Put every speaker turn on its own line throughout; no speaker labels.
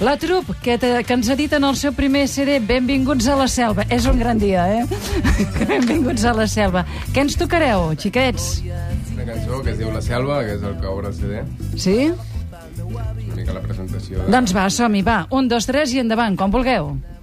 La trup, que, te, que ens editen el seu primer CD, Benvinguts a la selva. És un gran dia, eh? Benvinguts a la selva. Què ens tocareu, xiquets?
Una cançó que es diu La Selva, que és el que obre el CD.
Sí?
Una mica la presentació. De...
Doncs va, som-hi, va. Un, dos, tres i endavant, quan vulgueu.
Jo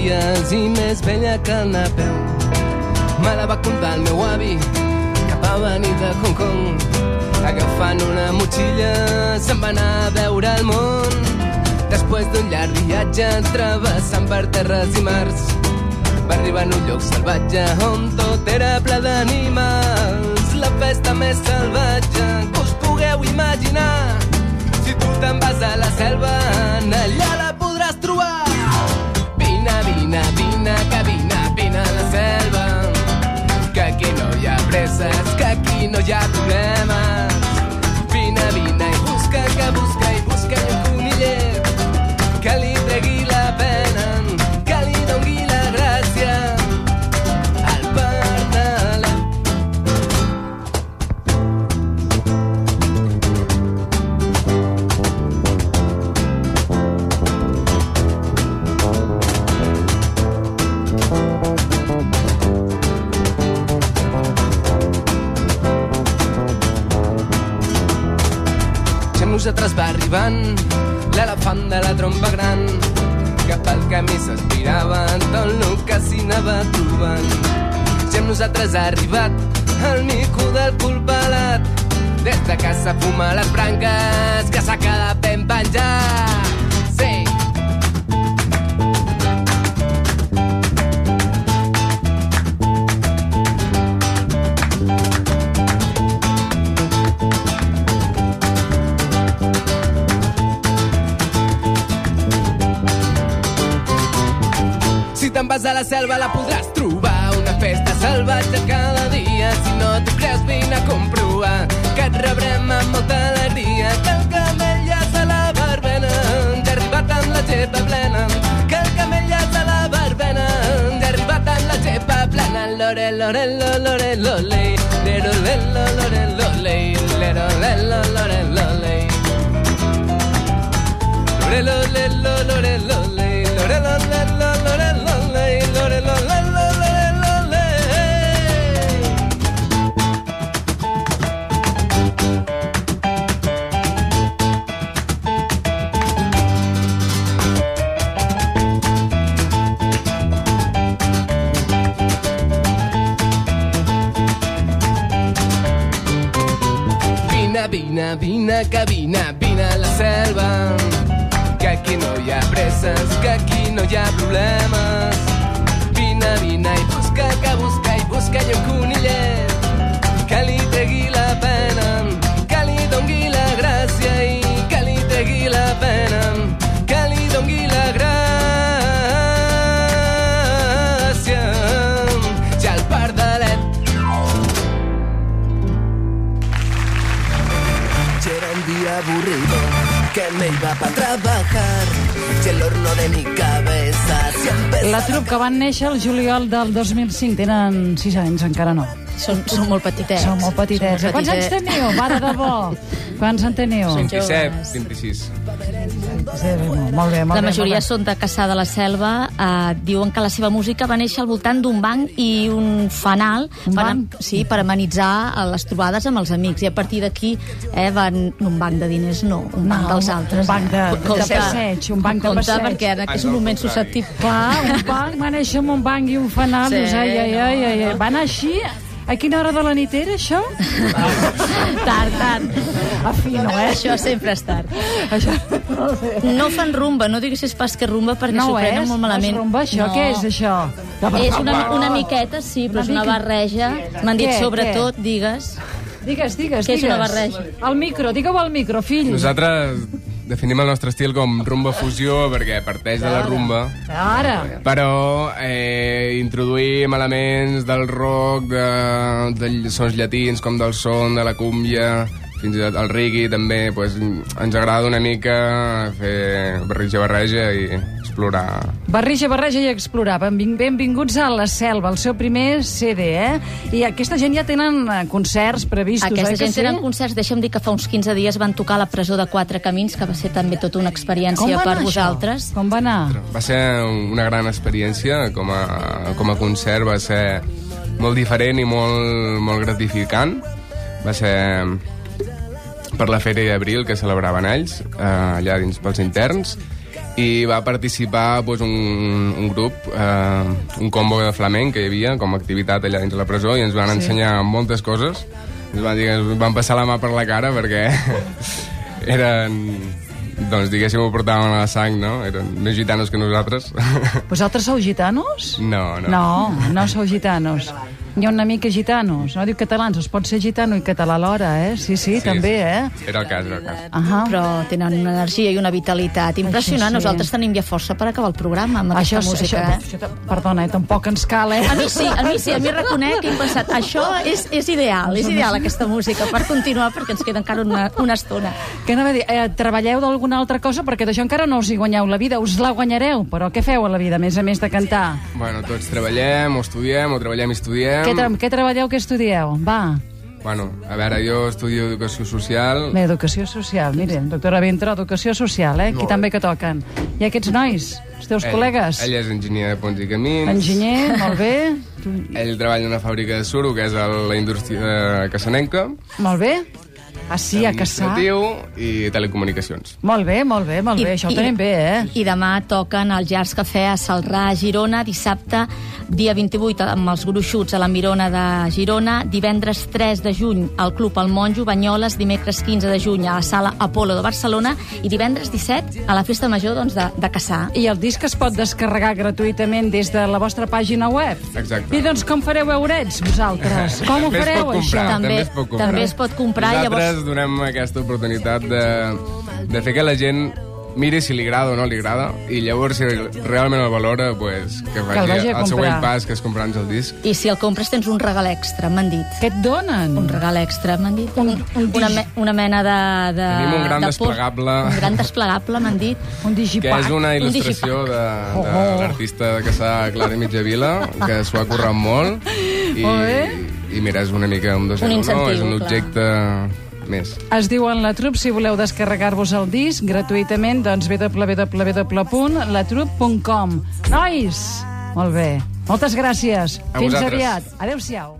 de cabòries i més vella que el Napeu. Me la va contar el meu avi, que va venir de Hong Kong. Agafant una motxilla, se'n va anar a veure el món. Després d'un llarg viatge, travessant per terres i mars, va arribar en un lloc salvatge on tot era ple d'animals. La festa més salvatge que us pugueu imaginar. Si tu te'n vas a la selva, allà la nosaltres va arribant l'elefant de la trompa gran que pel camí s'aspirava tot el que s'hi anava trobant. Ja amb nosaltres ha arribat el mico del cul pelat des de casa fuma les branques que s'ha quedat ben penjat. Sí, vas a la selva la podràs trobar una festa salvatge cada dia. Si no t'ho creus, vine a comprovar que et rebrem amb molta alegria. Que el camell ja se la barbena, ja arribat amb la gepa plena. Que el camell ja se la barbena, ja arribat amb la gepa plena. Lore, lore, lo, lore, lole, lero, lelo, lore, lole, lero, lelo, lore, lole. Lore, lole, lo, lore, lole, lore, lo, lore, Vine, vine, vine, que vine, vine a la selva. Que aquí no hi ha presses, que aquí no hi ha problemes. Vine, vine i busca, que busca iba para trabajar y el horno de mi cabeza siempre
La trup que van néixer el juliol del 2005. Tenen 6 anys, encara no.
Són, són molt petitets.
Són molt petitets.
Són molt
Quants anys
petitets.
teniu? Va, de debò. Quants en teniu?
Són
27,
joves.
26.
Sí, molt bé, molt
La
bé.
majoria
molt bé.
són de Caçà de la Selva. Eh, diuen que la seva música va néixer al voltant d'un banc i un fanal
Un
per,
banc?
sí, per amenitzar les trobades amb els amics. I a partir d'aquí eh, van... Un banc de diners, no, un banc
No,
dels altres.
un banc de-
eh?
de
Compte-
passeig, un banc de
compte,
passeig.
perquè ara que és un
no, al
moment susceptible.
Clar, un banc, va néixer amb un banc i un fanal.
Sí,
dius, ai, ai, ai, ai, ai. Va anar així? A quina hora de la nit era, això?
tard, tard.
A fi, no, eh?
Això sempre és tard.
Això... No, sé.
No fan rumba, no diguessis pas que rumba perquè
no
s'ho
ho
prenen
és?
molt malament.
No és rumba, això?
No.
Què és, això?
És una, una miqueta, sí, però
Una
és una
mica-
barreja. M'han dit
Què,
sobretot, digues.
Digues, digues,
Què és
digues.
una barreja?
Al micro, digue-ho al micro, fill.
Nosaltres definim el nostre estil com rumba fusió, perquè parteix de la rumba,
Ara.
però eh, introduïm elements del rock, de, de sons llatins, com del son, de la cúmbia, fins i tot el reggae també, pues, ens agrada una mica fer barreja-barreja i explorar
Barreja, barreja i explorar. Benvin benvinguts a La Selva, el seu primer CD, eh? I aquesta gent ja tenen eh, concerts previstos,
Aquesta
oi que
gent
sí?
tenen concerts. Deixa'm dir que fa uns 15 dies van tocar a la presó de Quatre Camins, que va ser també tota una experiència per
anar
vosaltres.
Això? Com va anar?
Va ser una gran experiència com a, com a concert, va ser molt diferent i molt, molt gratificant. Va ser per la Fèria d'Abril que celebraven ells, eh, allà dins pels interns, i va participar doncs, un, un grup, eh, un combo de flamenc que hi havia com a activitat allà dins la presó i ens van
Sí.
ensenyar moltes coses. Ens van, dir, ens van passar la mà per la cara perquè eren doncs diguéssim ho portaven a la sang, no? Eren més gitanos que nosaltres.
Vosaltres sou gitanos?
No, no.
No, no sou gitanos. Hi ha una mica gitanos. No diu catalans, es pot ser gitano i català alhora, eh? Sí, sí,
Sí,
també,
sí.
eh?
Era el cas, era el cas.
Ahà.
Però tenen una energia i una vitalitat impressionant.
Això sí.
Nosaltres tenim ja força per acabar el programa amb
Això,
aquesta música.
això,
eh?
això, perdona, eh? tampoc ens cal, eh?
A mi sí, a mi sí, a mi reconec que he pensat, això és, és ideal, és ideal aquesta música per continuar perquè ens queda encara una, una estona.
Què anava a dir? Eh, treballeu d'alguna altra cosa? Perquè d'això encara no us hi guanyeu la vida. Us la guanyareu, però què feu a la vida, a més a més de cantar?
Bueno, tots treballem, o estudiem, o treballem i estudiem.
Què, tra què treballeu, què estudieu? Va,
Bueno, a veure, jo estudio Educació Social.
l'educació social. Miren, doctora Vintró, educació social, eh? Aquí també que toquen. I aquests nois, els teus col·legues?
Ell és enginyer de ponts i camins.
Enginyer, molt bé.
Ell treballa en una fàbrica de suro, que és el, la indústria de Cassanenca.
molt bé. Ah, sí, a.
Administratiu i telecomunicacions.
Molt bé, molt bé, molt bé. Això ho tenim bé, eh?
I demà toquen al Jars Cafè a Salrà, a Girona, dissabte, dia 28, amb els gruixuts a la Mirona de Girona, divendres 3 de juny al Club El Monjo, Banyoles, dimecres 15 de juny a la Sala Apolo de Barcelona i divendres 17 a la Festa Major doncs, de, de Caçà.
I el disc es pot descarregar gratuïtament des de la vostra pàgina web.
Exacte.
I doncs com fareu eurets, vosaltres? Com ho fareu,
comprar,
això?
També-
també es pot comprar.
també es pot comprar,
Nosaltres donem aquesta oportunitat de, de fer que la gent miri si li agrada o no li agrada i llavors si realment el valora pues, que vagi,
el vagi a
al següent
comprar.
pas que és comprar-nos el disc
I si el compres tens un regal extra, m'han dit.
Què et donen?
Un regal extra, m'han dit.
Un- un
una, me, una mena de... de
Tenim un gran
de
desplegable.
Un gran desplegable, m'han dit.
Un
que
digipack.
és una
Un
il·lustració de, de
Oh, oh.
l'artista que s'ha Clara Mitjavila, que s'ho ha currat molt i,
Molt bé.
i mira, és una mica un dos
Un incentiu,
és un
clar.
Més.
Es diuen La Trup, si voleu descarregar-vos el disc gratuïtament, doncs www.latrup.com. Nois! Molt bé. Moltes gràcies.
A
Fins
vosaltres.
aviat. Adéu-siau.